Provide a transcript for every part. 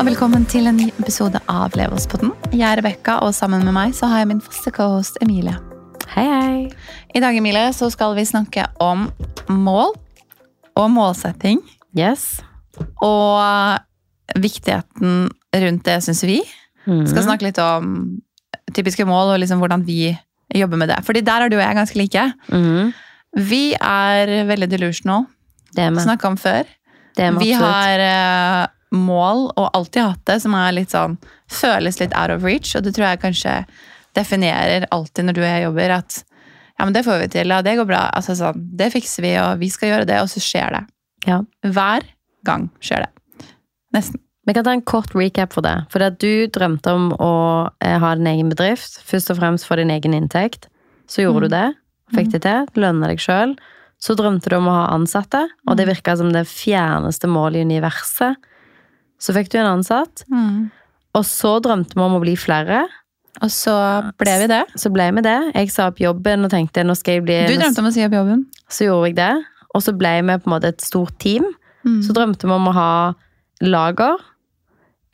Og velkommen til en ny episode av Leverspodden. Jeg er Rebekka, og sammen med meg så har jeg min faste cohost Emilie. Hei, hei. I dag Emilie, så skal vi snakke om mål og målsetting. Yes. Og viktigheten rundt det, syns vi. Mm. Skal snakke litt om typiske mål og liksom hvordan vi jobber med det. Fordi der er du og jeg ganske like. Mm. Vi er veldig delusional. Det. Snakka om før. Det er vi har eh, mål, og alltid hatt det, som er litt sånn føles litt out of reach. Og det tror jeg kanskje definerer alltid når du og jeg jobber, at ja, men det får vi til, ja, det går bra. Altså sånn, det fikser vi, og vi skal gjøre det, og så skjer det. Ja. Hver gang skjer det. Nesten. Vi kan ta en kort recap for det. For at du drømte om å eh, ha din egen bedrift, først og fremst for din egen inntekt. Så gjorde Mm. du det, fikk det til, lønna deg sjøl. Så drømte du om å ha ansatte, og det Mm. virka som det fjerneste målet i universet. Så fikk du en ansatt, og så drømte vi om å bli flere. Og så ble vi det. Så ble vi det. Jeg sa opp jobben og tenkte nå skal jeg bli Du drømte om å si opp jobben. Så gjorde jeg det. Og så ble vi på en måte et stort team. Mm. Så drømte vi om å ha lager.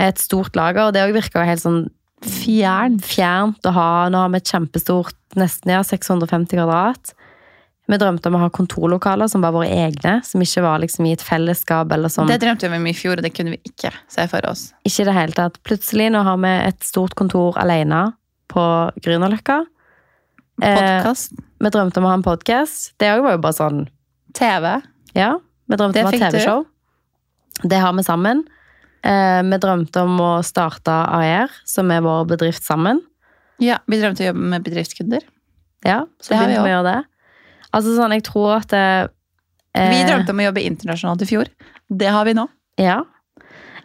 Et stort lager. Og det òg virka helt sånn Fjern. fjernt å ha. Nå har vi et kjempestort, nesten ja, 650 kvadrat. Vi drømte om å ha kontorlokaler som var våre egne, som ikke var liksom i et fellesskap eller som Det drømte vi om i fjor, og det kunne vi ikke se for oss. Ikke i det hele tatt. Plutselig nå har vi et stort kontor alene på Grünerløkka. Eh, vi drømte om å ha en podkast. Det òg var jo bare sånn TV. Ja, vi drømte Det om å ha. TV-show. Det har vi sammen. Eh, vi drømte om å starte AR, som er vår bedrift sammen. Ja, vi drømte å jobbe med bedriftskunder. Ja, så Det begynte vi å gjøre det. Altså sånn, jeg tror at det, eh, Vi drømte om å jobbe internasjonalt i fjor. Det har vi nå. Ja.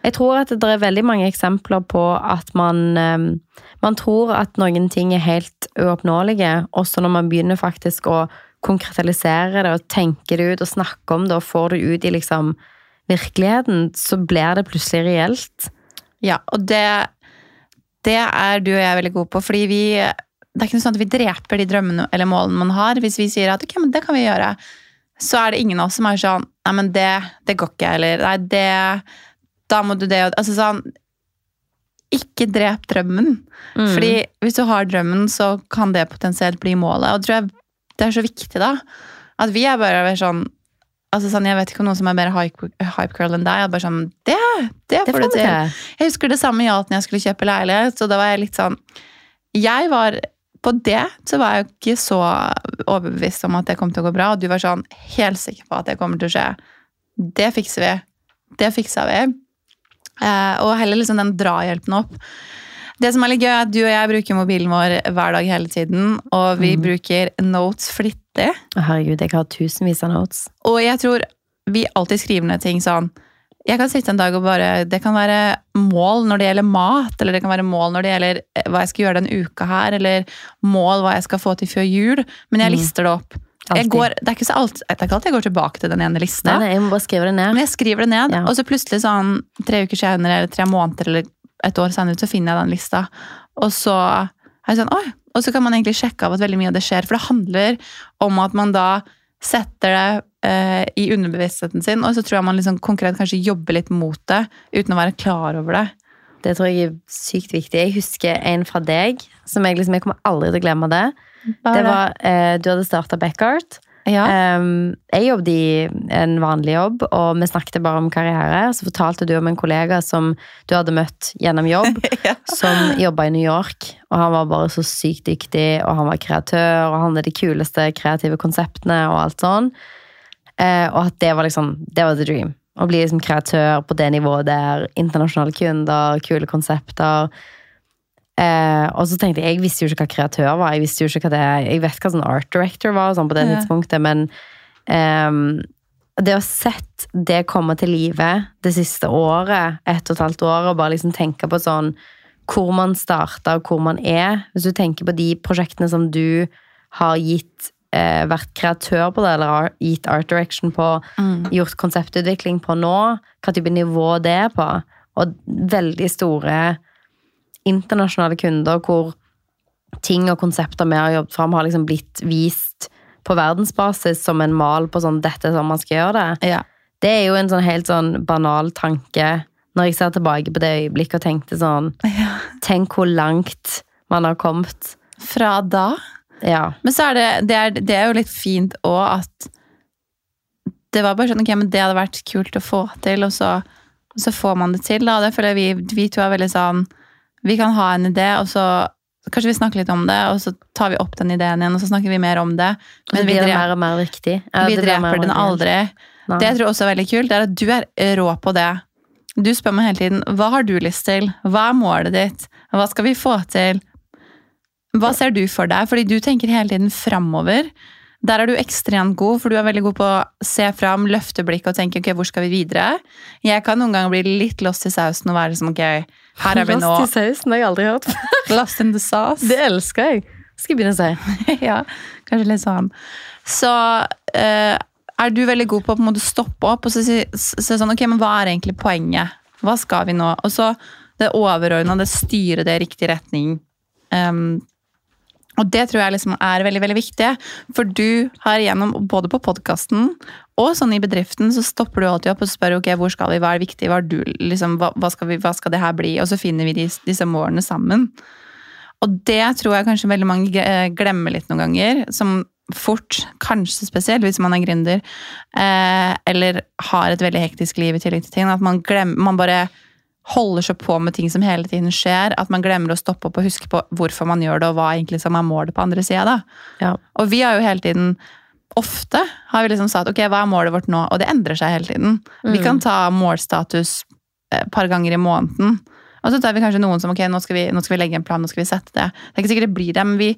Jeg tror at det er veldig mange eksempler på at man, eh, man tror at noen ting er helt uoppnåelige, også når man begynner faktisk å konkretisere det og tenke det ut og snakke om det og får det ut i liksom virkeligheten, så blir det plutselig reelt. Ja, og det, det er du og jeg veldig gode på, fordi vi det er ikke noe sånn at vi dreper de drømmene eller målene man har. Hvis vi sier at ok, men det kan vi gjøre, så er det ingen av oss som er sånn Nei, men det, det går ikke, eller nei, det Da må du det og Altså sånn Ikke drep drømmen. Mm. Fordi hvis du har drømmen, så kan det potensielt bli målet. Og det tror jeg det er så viktig, da. At vi er bare sånn Altså sånn, Jeg vet ikke om noen som er mer hype, hype girl enn deg. Jeg er bare sånn, Det, det, det får du til. Jeg husker det samme gjaldt når jeg skulle kjøpe leilighet. Så da var jeg litt sånn Jeg var På det så var jeg jo ikke så overbevist om at det kom til å gå bra. Og du var sånn helt sikker på at det kommer til å skje. Det fikser vi. Det fiksa vi. Eh, og heller liksom den drahjelpen opp. Det som er litt gøy, er at du og jeg bruker mobilen vår hver dag hele tiden. Og vi mm. bruker notes flittig. Herregud, jeg har tusenvis av notes. Og jeg tror vi alltid skriver ned ting sånn Jeg kan sitte en dag og bare Det kan være mål når det gjelder mat, eller det kan være mål når det gjelder eh, hva jeg skal gjøre den uka her, eller mål hva jeg skal få til før jul. Men jeg Mm. lister det opp. Jeg går, det, er ikke så alt, det er ikke alltid jeg går tilbake til den ene lista. Nei, nei, jeg må bare skrive det ned. Men jeg skriver det ned, Ja. og så plutselig sånn tre uker senere, eller tre måneder, eller et år senere, så finner jeg den lista. Og så er jeg sånn, oi! Og så kan man egentlig sjekke av at veldig mye av det skjer, for det handler om at man da setter det eh, i underbevisstheten sin, og så tror jeg man liksom konkret kanskje jobber litt mot det, uten å være klar over det. Det tror jeg er sykt viktig. Jeg husker en fra deg, som jeg liksom, jeg kommer aldri til å glemme det. Det var, eh, Du hadde starta Backart. Ja. Jeg jobbet i en vanlig jobb, og vi snakket bare om karriere. Så fortalte du om en kollega som du hadde møtt gjennom jobb, Ja. som jobba i New York. Og han var bare så sykt dyktig, og han var kreatør, og han hadde de kuleste kreative konseptene og alt sånn. Eh, og at det var liksom, det var the dream. Å bli liksom kreatør på det nivået der. Internasjonale kunder, kule konsepter. Eh, og så tenkte jeg, jeg visste jo ikke hva kreatør var. Jeg visste jo ikke hva det, jeg vet hva sånn art director var sånn på det Ja. tidspunktet, men eh, det å sett det komme til live det siste året, ett og et halvt år, og bare liksom tenke på sånn hvor man starta og hvor man er. Hvis du tenker på de prosjektene som du har gitt eh, vært kreatør på det, eller har gitt art direction på, Mm. gjort konseptutvikling på nå, hva type nivå det er på, og veldig store internasjonale kunder hvor ting og konsepter vi har jobbet fram, har liksom blitt vist på verdensbasis som en mal på sånn 'dette er sånn man skal gjøre det'. Ja. Det er jo en sånn helt sånn banal tanke Når jeg ser tilbake på det øyeblikket og tenkte sånn Ja. Tenk hvor langt man har kommet. Fra da. Ja. Men så er det, det, er, det er jo litt fint òg at det var bare sånn, ok, men det hadde vært kult å få til, og så, og så får man det til. da, det føler jeg vi, vi to er veldig sånn Vi kan ha en idé, og så kanskje vi snakker litt om det, og så tar vi opp den ideen igjen, og så snakker vi mer om det. Men vi, blir dreper, mer og mer riktig. Ja, vi blir mer dreper og den aldri. Nei. Det jeg tror også er veldig kult, det er at du er rå på det. Du spør meg hele tiden hva har du lyst til, hva er målet ditt, hva skal vi få til? Hva ser du for deg? Fordi du tenker hele tiden framover. Der er du ekstremt god, for du er veldig god på å se fram, løfte blikket og tenke ok, hvor skal vi videre? Jeg kan noen ganger bli litt lost i sausen og være liksom ok, her er vi nå. Lost i sausen har jeg aldri hørt. Lost in the sauce. Det elsker jeg. Skal jeg begynne å si. ja, kanskje litt sånn. Så uh, er du veldig god på å stoppe opp og så si så sånn, ok, men hva er egentlig poenget? Hva skal vi nå? Og så det overordna, det styrer det i riktig retning. Um, og det tror jeg liksom er veldig veldig viktig. For du har gjennom, både på podkasten og sånn i bedriften, så stopper du alltid opp og spør ok, hvor skal vi, hva er viktig, hva, er du, liksom, hva, hva, skal vi, hva skal det her bli? Og så finner vi disse, disse målene sammen. Og det tror jeg kanskje veldig mange eh, glemmer litt noen ganger. Som fort, kanskje spesielt hvis man er gründer, eh, eller har et veldig hektisk liv i tillegg til ting, at man, glemmer, man bare holder så på med ting som hele tiden skjer, at man glemmer å stoppe opp og huske på hvorfor man gjør det, og hva egentlig som er målet på andre sida. Ja. Og vi har jo hele tiden Ofte har vi liksom sagt ok, hva er målet vårt nå? Og det endrer seg hele tiden. Vi Mm. kan ta målstatus et par ganger i måneden. Og så tar vi kanskje noen som ok, nå skal, vi, nå skal vi legge en plan, nå skal vi sette det. Det er ikke sikkert det blir det, men vi,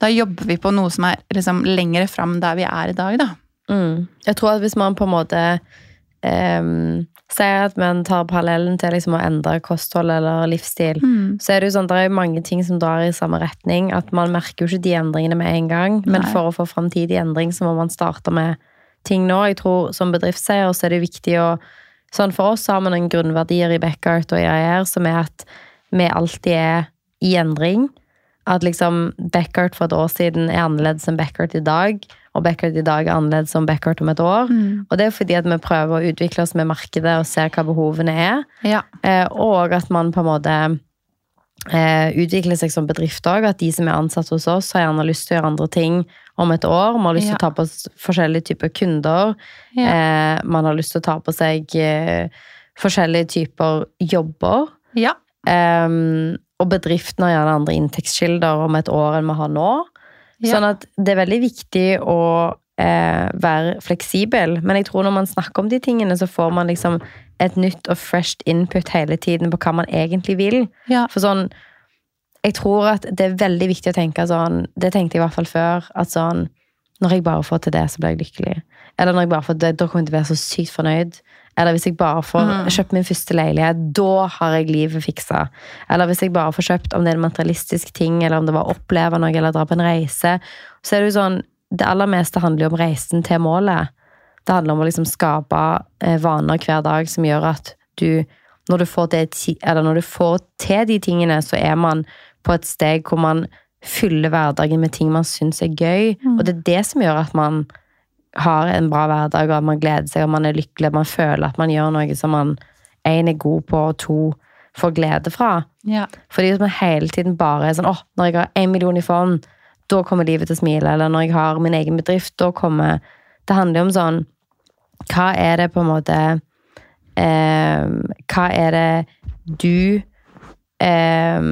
da jobber vi på noe som er liksom lengre fram der vi er i dag, da. Mm. Jeg tror at hvis man på en måte ehm, sier at man tar parallellen til liksom å endre kosthold eller livsstil, så er det jo sånn, det er jo mange ting som drar i samme retning. At man merker jo ikke de endringene med en gang, men Nei. for å få framtidig endring, så må man starte med ting nå. Jeg tror som bedriftseier så er det viktig å Sånn for oss har vi noen grunnverdier i Backart og i som er at vi alltid er i endring. At liksom Backart for et år siden er annerledes enn Beckert i dag, og Beckert i dag er annerledes enn Beckert om et år. Og det er fordi at vi prøver å utvikle oss med markedet og ser hva behovene er. Ja. Eh, og at man på en måte eh, utvikler seg som bedrift òg. At de som er ansatt hos oss, har gjerne lyst til å gjøre andre ting om et år. Man har lyst til Ja. å ta på seg forskjellige typer kunder. Ja. Eh, man har lyst til å ta på seg eh, forskjellige typer jobber. ja. Um, og bedriften har gjerne andre inntektskilder om et år enn vi har nå. Ja. Sånn at det er veldig viktig å eh, være fleksibel. Men jeg tror når man snakker om de tingene, så får man liksom et nytt og fresh input hele tiden på hva man egentlig vil. ja. For sånn Jeg tror at det er veldig viktig å tenke sånn Det tenkte jeg i hvert fall før. At sånn Når jeg bare får til det, så blir jeg lykkelig. Eller når jeg bare får det, da kommer jeg til å være så sykt fornøyd. Eller hvis jeg bare får Mm. kjøpt min første leilighet, da har jeg livet fiksa. Eller hvis jeg bare får kjøpt, om det er en materialistisk ting, eller om det var å oppleve noe, eller dra på en reise. Så er det jo sånn Det aller meste handler jo om reisen til målet. Det handler om å liksom skape eh, vaner hver dag som gjør at du når du, får det, eller når du får til de tingene, så er man på et steg hvor man fyller hverdagen med ting man syns er gøy. Og det er det som gjør at man har en bra hverdag, og at man gleder seg, og man er lykkelig, og man føler at man gjør noe som man én er god på, og to får glede fra. ja. Fordi hvis man hele tiden bare er sånn åh, når jeg har én million i fond, da kommer livet til å smile. Eller når jeg har min egen bedrift, da kommer Det handler jo om sånn Hva er det på en måte eh, Hva er det du eh,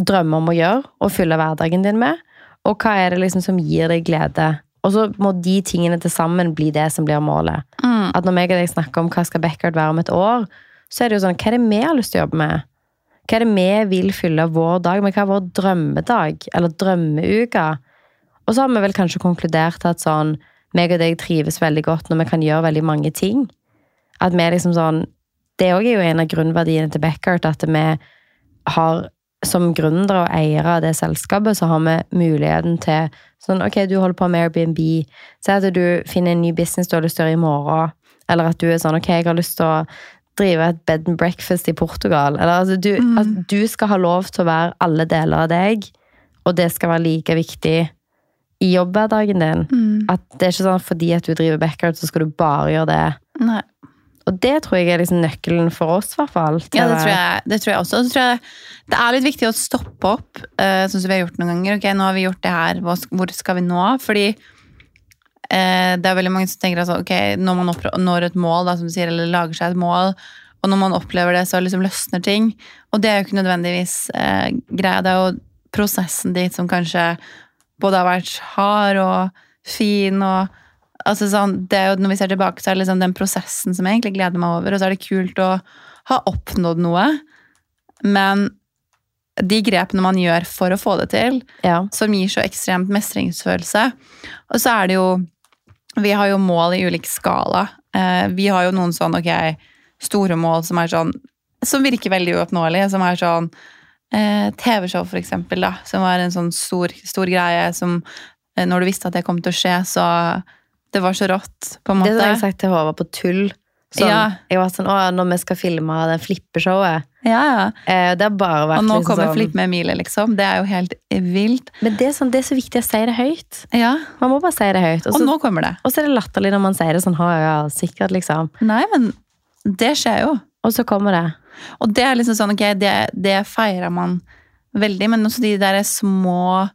drømmer om å gjøre og fylle hverdagen din med? Og hva er det liksom som gir deg glede? Og så må de tingene til sammen bli det som blir målet. Mm. At når meg og deg snakker om hva skal Beckard være om et år, så er det jo sånn, hva er det vi har lyst til å jobbe med? Hva er det vi vil fylle vår dag med? Hva er vår drømmedag? Eller drømmeuke? Og så har vi vel kanskje konkludert at sånn, meg og deg trives veldig godt når vi kan gjøre veldig mange ting. At vi liksom sånn, det òg er jo en av grunnverdiene til Beckard, at vi har som gründere og eiere av det selskapet, så har vi muligheten til sånn, ok, du holder på med Airbnb, si at du finner en ny business du har lyst til å gjøre i morgen, eller at du er sånn, ok, jeg har lyst til å drive et bed and breakfast i Portugal, eller altså, du, at du skal ha lov til å være alle deler av deg, og det skal være like viktig i jobbhverdagen din. Mm. At det er ikke sånn at fordi at du driver backyard, så skal du bare gjøre det. Nei. Og det tror jeg er liksom nøkkelen for oss, i hvert fall. til Ja, det tror jeg, det tror jeg også. Så tror jeg det er litt viktig å stoppe opp, uh, sånn som vi har gjort noen ganger. Ok, nå har vi gjort det her, hvor skal vi nå? Fordi uh, det er veldig mange som tenker altså, ok, når man når et mål, da, som du sier, eller lager seg et mål, og når man opplever det, så liksom løsner ting. Og det er jo ikke nødvendigvis uh, greia. Det er jo prosessen dit som kanskje både har vært hard og fin og altså sånn, det er jo, Når vi ser tilbake, så er det liksom den prosessen som jeg egentlig gleder meg over. Og så er det kult å ha oppnådd noe. Men de grepene man gjør for å få det til, Ja. som gir så ekstremt mestringsfølelse. Og så er det jo Vi har jo mål i ulik skala. Eh, vi har jo noen sånn ok, store mål som er sånn Som virker veldig uoppnåelige. Som er sånn eh, TV-show, for eksempel, da. Som var en sånn stor, stor greie som eh, Når du visste at det kom til å skje, så Det var så rått, på en måte. Det hadde jeg sagt til Håvard på tull. Sånn, Ja. Jeg var sånn, å, når vi skal filme den flippeshowet. Ja, ja. Eh, det har bare vært Og nå liksom kommer sånn Flipp med Emilie, liksom. Det er jo helt vilt. Men det er, sånn, det er så viktig å si det høyt. Ja, Man må bare si det høyt. Og Og nå kommer det. og så er det latterlig når man sier det sånn, ha ja, sikkert, liksom. Nei, men det skjer jo. Og så kommer det. Og det er liksom sånn, ok, det, det feirer man veldig, men også de der små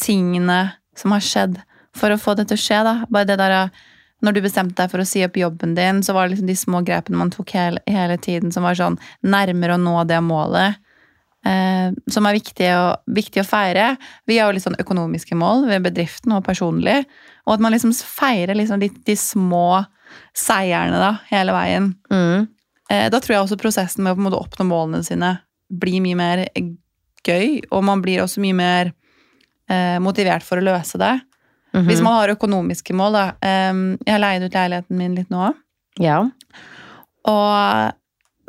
tingene som har skjedd for å få det til å skje, da. Bare det der, når du bestemte deg for å si opp jobben din, så var det liksom de små grepene man tok hele, hele tiden, som var sånn nærmere å nå det målet. Eh, som er viktig å, viktig å feire. Vi har jo litt sånn økonomiske mål ved bedriften og personlig. Og at man liksom feirer liksom de, de små seierne da, hele veien. Mm. Eh, Da tror jeg også prosessen med å på en måte oppnå målene sine blir mye mer gøy, og man blir også mye mer eh, motivert for å løse det. Mhm. Hvis man har økonomiske mål, da. jeg har leid ut leiligheten min litt nå, Ja. og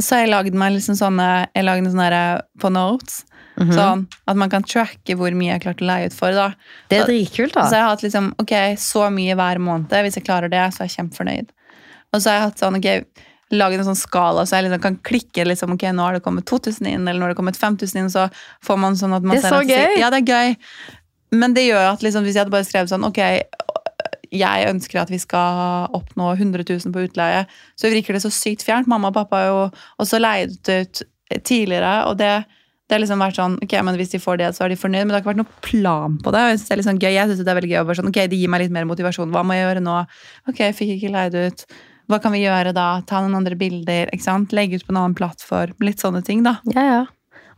så har jeg lagd meg liksom sånne Jeg lagde sånne på notes. Mhm. Sånn at man kan tracke hvor mye jeg har klart å leie ut for. da. Det er Så- da Så jeg har hatt liksom, ok, så mye hver måned. Hvis jeg klarer det, så er jeg kjempefornøyd. Og så har jeg hatt sånn, ok, laget en sånn skala, så jeg liksom kan klikke liksom, ok, nå har det kommet 2000 inn, eller nå har det kommet 5000 inn, så får man sånn at man Det er så gøy! Ja, det er gøy. Men det gjør at liksom, hvis jeg hadde bare skrevet sånn, ok, jeg ønsker at vi skal oppnå 100 000 på utleie, så virker det så sykt fjernt. Mamma og pappa har jo også leid ut tidligere, og det, det har liksom vært sånn, ok, men hvis de får det, så er de fornøyd, men det har ikke vært noe plan på det. Jeg syns det er litt sånn gøy, jeg synes det er veldig gøy å være sånn, ok, det gir meg litt mer motivasjon. Hva må jeg gjøre nå? Ok, jeg fikk ikke leid ut. Hva kan vi gjøre da? Ta noen andre bilder, ikke sant? Legge ut på en annen plattform. Litt sånne ting, da. Ja, ja.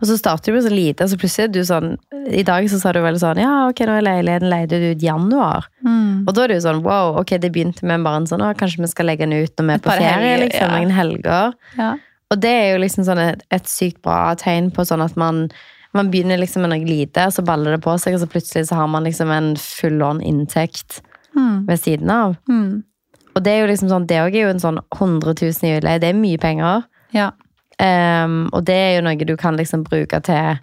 Og så starter du med så lite, og så plutselig er du sånn I dag så sa du vel sånn Ja, ok, nå er leiligheten leid ut januar. Mm. Og da er det jo sånn Wow, ok, det begynte med bare en sånn Å, kanskje vi skal legge den ut når vi er på ferie, helger, liksom. ja. Noen helger. Ja. Og det er jo liksom sånn et, et sykt bra tegn på sånn at man man begynner liksom med noe lite, og så baller det på seg, og så plutselig så har man liksom en full on inntekt Mm. ved siden av. Mm. Og det er jo liksom sånn, det òg er jo en sånn 100 000 i utleie. Det er mye penger. Ja. Ehm, og det er jo noe du kan liksom bruke til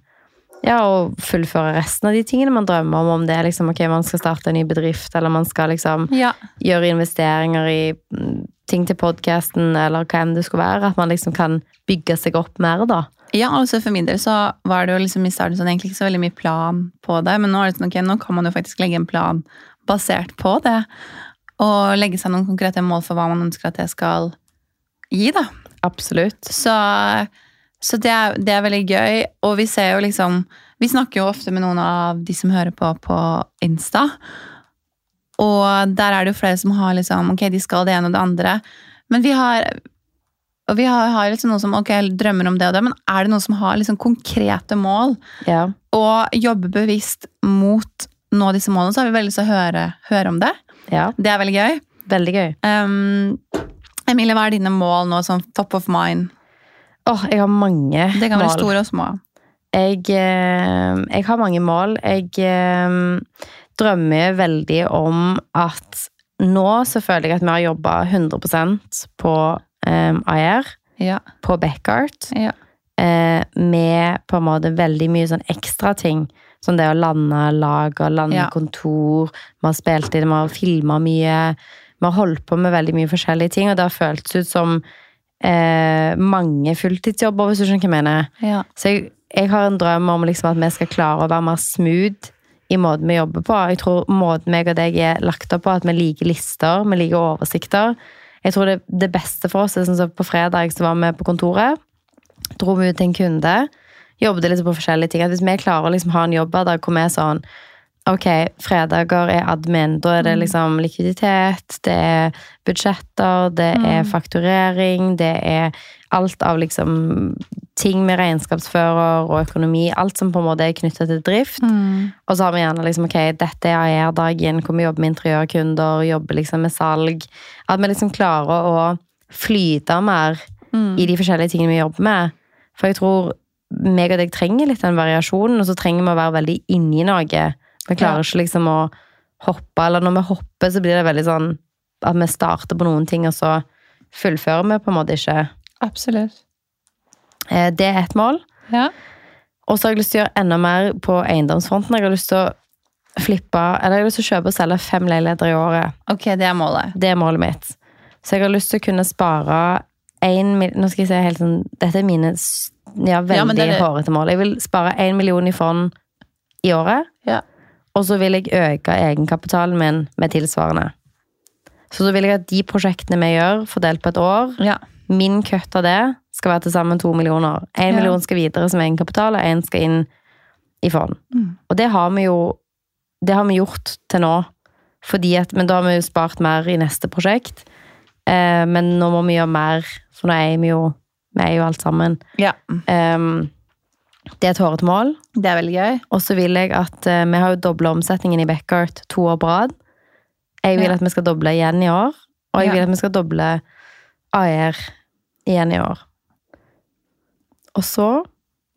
ja, å fullføre resten av de tingene man drømmer om. Om det er liksom, ok, man skal starte en ny bedrift, eller man skal liksom ja. gjøre investeringer i mm, ting til podkasten, eller hva enn det skulle være. At man liksom kan bygge seg opp mer, da. Ja, altså for min del så var det jo liksom i starten sånn egentlig ikke så veldig mye plan på det, men nå er det sånn, okay, nå kan man jo faktisk legge en plan basert på det, og legge seg noen konkrete mål for hva man ønsker at det skal gi, da. Absolutt. Så, så det, er, det er veldig gøy, og vi ser jo liksom, vi snakker jo ofte med noen av de som hører på på Insta, og der er det jo flere som har liksom, ok, de skal det ene og det andre, men vi har, og vi har, har liksom noen som ok, drømmer om det og det, men er det noen som har liksom konkrete mål, Ja. og jobber bevisst mot nå disse målene, så har vi veldig lyst til å høre, høre om det. ja. Det er veldig gøy. Veldig gøy. Um, Emilie, hva er dine mål nå, sånn top of mind? Åh, jeg har mange mål. Det kan være store og små. Jeg, eh, jeg har mange mål. Jeg eh, drømmer veldig om at nå så føler jeg at vi har jobba 100% på um, IR, Ja. på Backart, Ja. eh, med på en måte veldig mye sånn ekstra ting. Som det å lande lag og lande Ja. kontor. Vi har spilt inn, vi har filma mye. Vi har holdt på med veldig mye forskjellige ting, og det har føltes ut som eh, mange fulltidsjobber, hvis du skjønner hva jeg mener. Ja. Så jeg, jeg har en drøm om liksom at vi skal klare å være mer smooth i måten vi jobber på. Jeg tror måten meg og deg er lagt opp på, at vi liker lister, vi liker oversikter. Jeg tror det, det beste for oss er sånn som på fredag så var vi på kontoret. Dro vi ut til en kunde. Jobbet liksom på forskjellige ting. At hvis vi klarer å liksom ha en jobbhverdag hvor vi er sånn Ok, fredager er admin. Da er det liksom likviditet, det er budsjetter, det er fakturering, det er alt av liksom ting med regnskapsfører og økonomi. Alt som på en måte er knytta til drift. Mm. Og så har vi gjerne liksom, ok, dette er AER-dagen, hvor vi jobber med interiørkunder, jobber liksom med salg. At vi liksom klarer å flyte mer Mm. i de forskjellige tingene vi jobber med. For jeg tror meg og deg trenger litt den variasjonen, og så trenger vi å være veldig inni noe. Vi klarer Ja. ikke liksom å hoppe, eller når vi hopper, så blir det veldig sånn at vi starter på noen ting, og så fullfører vi på en måte ikke. Absolutt. Eh, Det er ett mål. Ja. Og så har jeg lyst til å gjøre enda mer på eiendomsfronten. Jeg har lyst til å flippe, eller jeg har lyst til å kjøpe og selge fem leiligheter i året. Ok, det er målet. Det er målet mitt. Så jeg har lyst til å kunne spare én. Nå skal jeg si helt sånn Dette er mine ja, veldig Ja, hårete mål. Jeg vil spare én million i fond i året. Ja. Og så vil jeg øke egenkapitalen min med tilsvarende. Så så vil jeg at de prosjektene vi gjør, fordelt på et år, Ja. min kutt av det skal være til sammen to millioner. Én Ja. million skal videre som egenkapital, og én skal inn i fond. Mm. Og det har vi jo det har vi gjort til nå. Fordi at, men da har vi jo spart mer i neste prosjekt. Eh, men nå må vi gjøre mer, for nå er vi jo vi er jo alt sammen. ja. Ehm, det er et hårete mål. Det er veldig gøy. Og så vil jeg at eh, Vi har jo dobla omsetningen i Beckert to år på rad. Jeg vil Ja. at vi skal doble igjen i år. Og jeg Ja. vil at vi skal doble AR igjen i år. Og så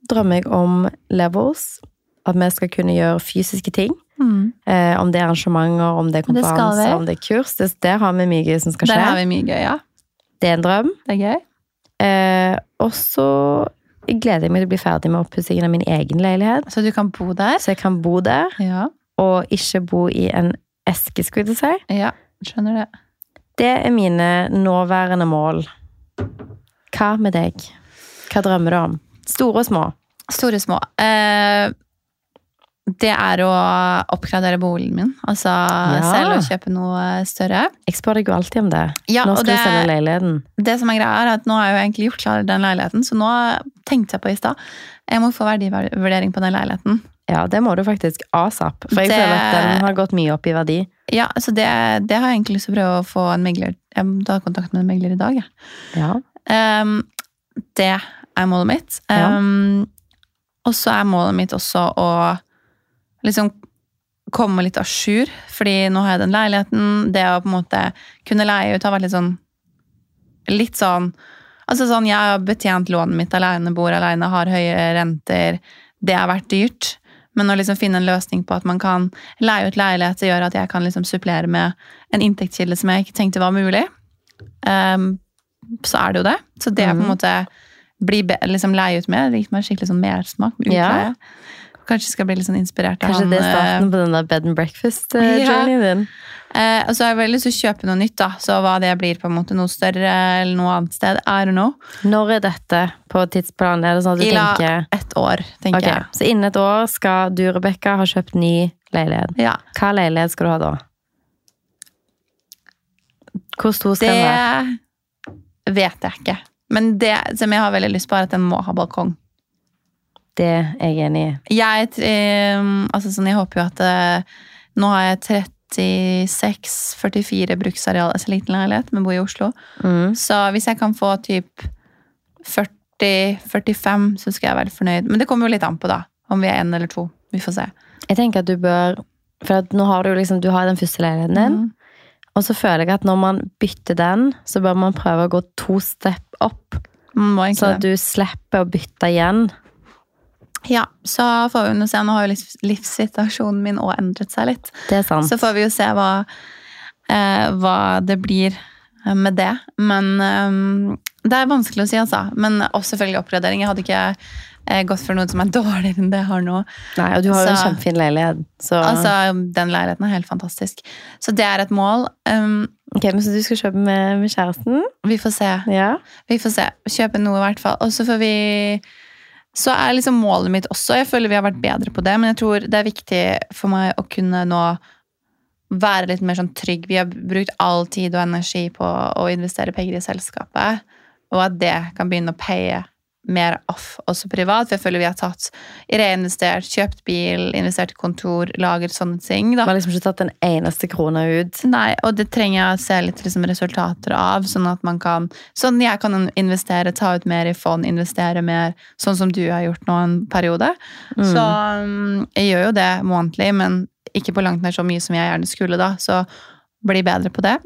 drømmer jeg om levels. At vi skal kunne gjøre fysiske ting. Mm. Eh, om det er arrangementer, om det er det skal konferanser, vi. om det er kurs. Det, der har vi mye gøy som skal Der skje. har vi mye gøy, ja. Det er en drøm. Det er gøy. Eh, og så gleder meg til å bli ferdig med oppussingen av min egen leilighet. Så du kan bo der. Så jeg kan bo der, Ja. og ikke bo i en eske, skulle jeg si. Ja, skjønner det. Det er mine nåværende mål. Hva med deg? Hva drømmer du om? Store og små. Store og små. Eh, det er å oppgradere boligen min. Altså selv å kjøpe noe større. Jeg spør deg jo alltid om det. Ja, Nå skal det, du selge leiligheten. det som er greia er at nå har jeg jo egentlig gjort klar den leiligheten, så nå tenkte jeg på i stad Jeg må få verdivurdering på den leiligheten. Ja, det må du faktisk asap. For jeg Det- føler at den har gått mye opp i verdi. Ja, så det, det har jeg egentlig lyst til å prøve å få en megler Jeg må ta kontakt med en megler i dag, jeg. Ja. Um, det er målet mitt. Ja. Ehm, og så er målet mitt også å liksom komme litt à jour. Fordi nå har jeg den leiligheten. Det å på en måte kunne leie ut har vært litt sånn Litt sånn Altså sånn, Jeg har betjent lånet mitt alene, bor alene, har høye renter. Det har vært dyrt. Men å liksom finne en løsning på at man kan leie ut leilighet, det gjør at jeg kan liksom supplere med en inntektskilde som jeg ikke tenkte var mulig. Um, så er det jo det. Så det er på en Mhm. måte bli liksom leie ut med, det gitt meg skikkelig sånn mersmak Ja. Kanskje skal bli litt sånn inspirert av Kanskje han. det er eh, starten på den der bed and Ja. breakfast-journeyen din. Eh, og så har jeg veldig lyst til å kjøpe noe nytt, da. Så hva det blir, på en måte noe større eller noe annet sted, I don't know. Når er dette på tidsplanen? Er det sånn at du Ila, la tenker ett år, tenker Ok, jeg. Så innen et år skal du, Rebekka, ha kjøpt ny leilighet. Ja. Hva leilighet skal du ha da? Hvor stor skal den være? Det vet jeg ikke. Men det som jeg har veldig lyst på, er at den må ha balkong. Det er jeg enig i. Jeg, eh, altså sånn, jeg håper jo at eh, Nå har jeg 36-44 bruksareal, altså liten leilighet, men bor i Oslo. Mm. Så hvis jeg kan få typ 40-45, så skal jeg være fornøyd. Men det kommer jo litt an på, da. Om vi er én eller to. Vi får se. Jeg tenker at du bør For at nå har du liksom Du har den første leiligheten din. Mm. Og så føler jeg at når man bytter den, så bør man prøve å gå to step opp. Man Så at du slipper å bytte igjen. Ja, så får vi nå se. Nå har jo livs- livssituasjonen min òg endret seg litt. Det er sant. Så får vi jo se hva, eh, hva det blir eh, med det. Men eh, det er vanskelig å si, altså. Men også selvfølgelig oppgradering. Jeg hadde ikke eh, gått for noe som er dårligere enn det jeg har nå. Nei, og du har jo en kjempefin leilighet. Så Altså, Den leiligheten er helt fantastisk. Så det er et mål. Um, Ok, men Så du skal kjøpe med, med kjæresten? vi får se. Ja. Vi får se. Kjøpe noe, i hvert fall. Og så får vi Så er liksom målet mitt også Jeg føler vi har vært bedre på det, men jeg tror det er viktig for meg å kunne nå være litt mer sånn trygg. Vi har brukt all tid og energi på å investere penger i selskapet, og at det kan begynne å paye mer off også privat. For jeg føler vi har tatt reinvestert, kjøpt bil, investert i kontor, lager sånne ting. da. Man har liksom ikke tatt en eneste krone ut. Nei, og det trenger jeg å se litt liksom, resultater av, sånn at man kan Sånn jeg kan investere, ta ut mer i fond, investere mer, sånn som du har gjort nå en periode. Så um, jeg gjør jo det månedlig, men ikke på langt nær så mye som jeg gjerne skulle, da. Så bli bedre på det.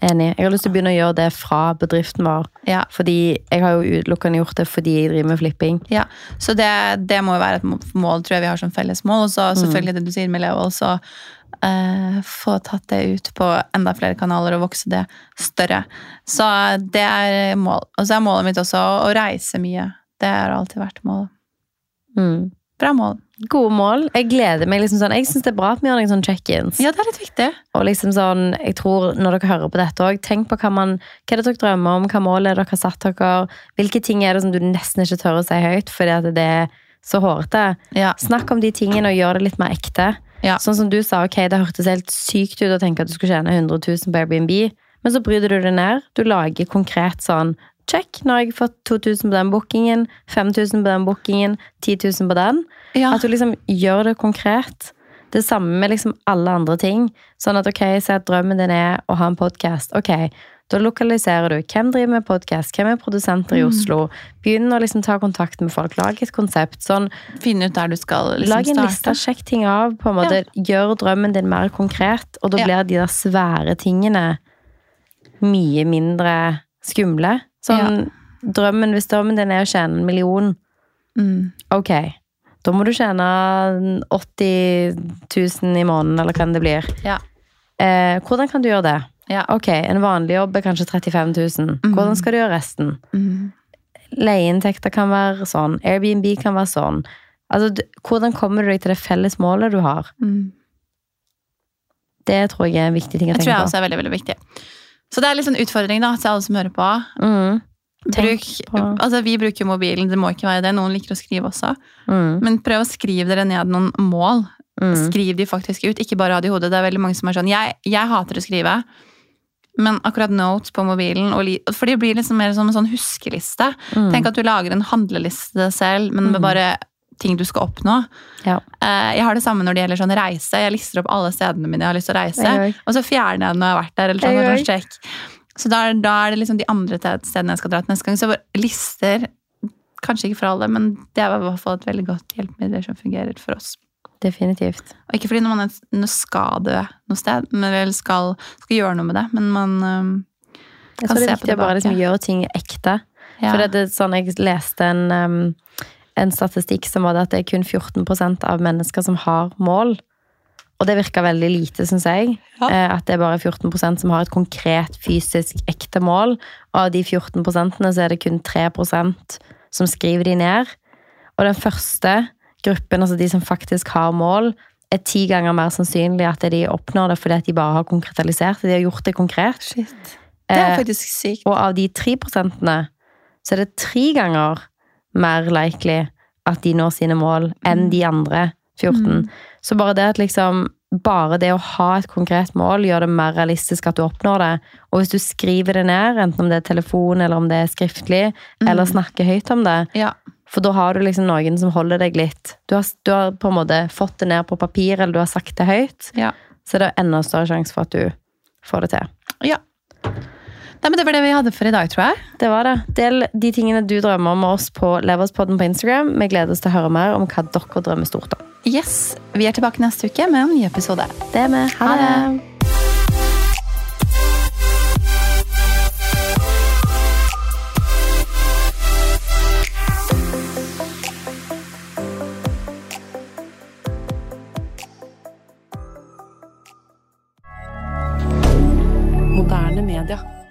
Enig. Jeg har lyst til å begynne å gjøre det fra bedriften vår. Ja. Fordi jeg har jo utelukkende gjort det fordi jeg driver med flipping. Ja, så det, det må jo være et mål, tror jeg vi har som felles mål. Og så selvfølgelig det du sier med Leo så Uh, få tatt det ut på enda flere kanaler og vokse det større. Så det er mål. Og så er målet mitt også å reise mye. Det har alltid vært målet. Mm. Bra mål. Gode mål. Jeg gleder meg liksom sånn Jeg syns det er bra at vi gjør noen sånne check-ins. Ja, det er litt viktig. Og liksom sånn, jeg tror når dere hører på dette også, tenk på hva, man, hva er det dere drømmer om, hva mål er dere har satt dere, hvilke ting er det som du nesten ikke tør å si høyt, fordi at det er så hårete. Ja. Snakk om de tingene og gjør det litt mer ekte. Ja. Sånn som du sa, ok, det hørtes helt sykt ut å tenke at du skulle tjene 100 000 på Airbnb, men så bryter du det ned. Du lager konkret sånn, check, nå har jeg fått 2000 på den bookingen, 5000 på den bookingen, 10 000 på den. Ja. At du liksom gjør det konkret. Det samme med liksom alle andre ting. Sånn at ok, si at drømmen din er å ha en podkast. Ok, da lokaliserer du. Hvem driver med podkast? Hvem er produsenter i Oslo? Begynn å liksom ta kontakt med folk. Lag et konsept. Sånn, Finne ut der du skal liksom lag en liste, sjekk ting av. på en måte. Gjør drømmen din mer konkret, og da Ja. blir de der svære tingene mye mindre skumle. Sånn, drømmen, Hvis drømmen din er å tjene en million, Mm. Ok, da må du tjene 80 000 i måneden, eller hva det blir. Ja. Eh, hvordan kan du gjøre det? Ja. Ok, en vanlig jobb er kanskje 35 000. Hvordan skal du gjøre resten? Mm. Leieinntekter kan være sånn. Airbnb kan være sånn. Altså, du, hvordan kommer du deg til det felles målet du har? Mm. Det tror jeg er en viktig ting å tenke på Det tror jeg også er veldig, veldig viktig. Så det er litt sånn utfordring da, til alle som hører på. Mm, Bruk, på- altså vi bruker mobilen, det må ikke være det. Noen liker å skrive også. mm, Men prøv å skrive dere ned noen mål. mm. Skriv de faktisk ut, ikke bare ha det i hodet. Det er veldig mange som er sånn, jeg, jeg hater å skrive, men akkurat notes på mobilen, for det blir liksom mer som en sånn huskeliste. Mm. Tenk at du lager en handleliste selv, men med Mm. bare ting du skal oppnå. Ja. Eh, Jeg har det samme når det gjelder sånn reise. Jeg lister opp alle stedene mine jeg har lyst til å reise. Jeg. Og så fjerner jeg den når jeg har vært der. eller sånn, Jeg sånn. Så da, da er det liksom de andre stedene jeg skal dra til neste gang. Så bare lister, kanskje ikke for alle, men det er i hvert fall et veldig godt hjelpemiddel som fungerer for oss. Definitivt. Og ikke fordi når man skal dø noe sted, men eller skal, skal gjøre noe med det, men man kan se Jeg Kan tror det er på viktig å bare liksom gjøre ting ekte. ja. For det er sånn jeg leste en, um, en statistikk som var det at det er kun 14% av mennesker som har mål. Og det virka veldig lite, syns jeg. Ja. Eh, At det er bare 14% som har et konkret, fysisk, ekte mål. Og av de 14 så er det kun 3% som skriver de ned. Og den første gruppen, altså de som faktisk har mål, er ti ganger mer sannsynlig at de oppnår det fordi at de bare har konkretisert det. De har gjort det konkret. Shit. Det er Eh, faktisk sykt. og av de 3 prosentene, så er det tre ganger mer likely at de når sine mål enn de andre 14. Mm. Så bare det at liksom bare det å ha et konkret mål gjør det mer realistisk at du oppnår det. Og hvis du skriver det ned, enten om det er telefon eller om det er skriftlig, eller snakker høyt om det, Ja. for da har du liksom noen som holder deg litt. Du har, du har på en måte fått det ned på papir, eller du har sagt det høyt, ja. så det er enda større sjanse for at du får det til. ja. Nei, men det var det vi hadde for i dag, tror jeg. Det var det. Del de tingene du drømmer om med oss på Leverspodden på Instagram. Vi gleder oss til å høre mer om hva dere drømmer stort om. Yes, Vi er tilbake neste uke med en ny episode. Det er vi. Ha Ha det. det. Moderne media.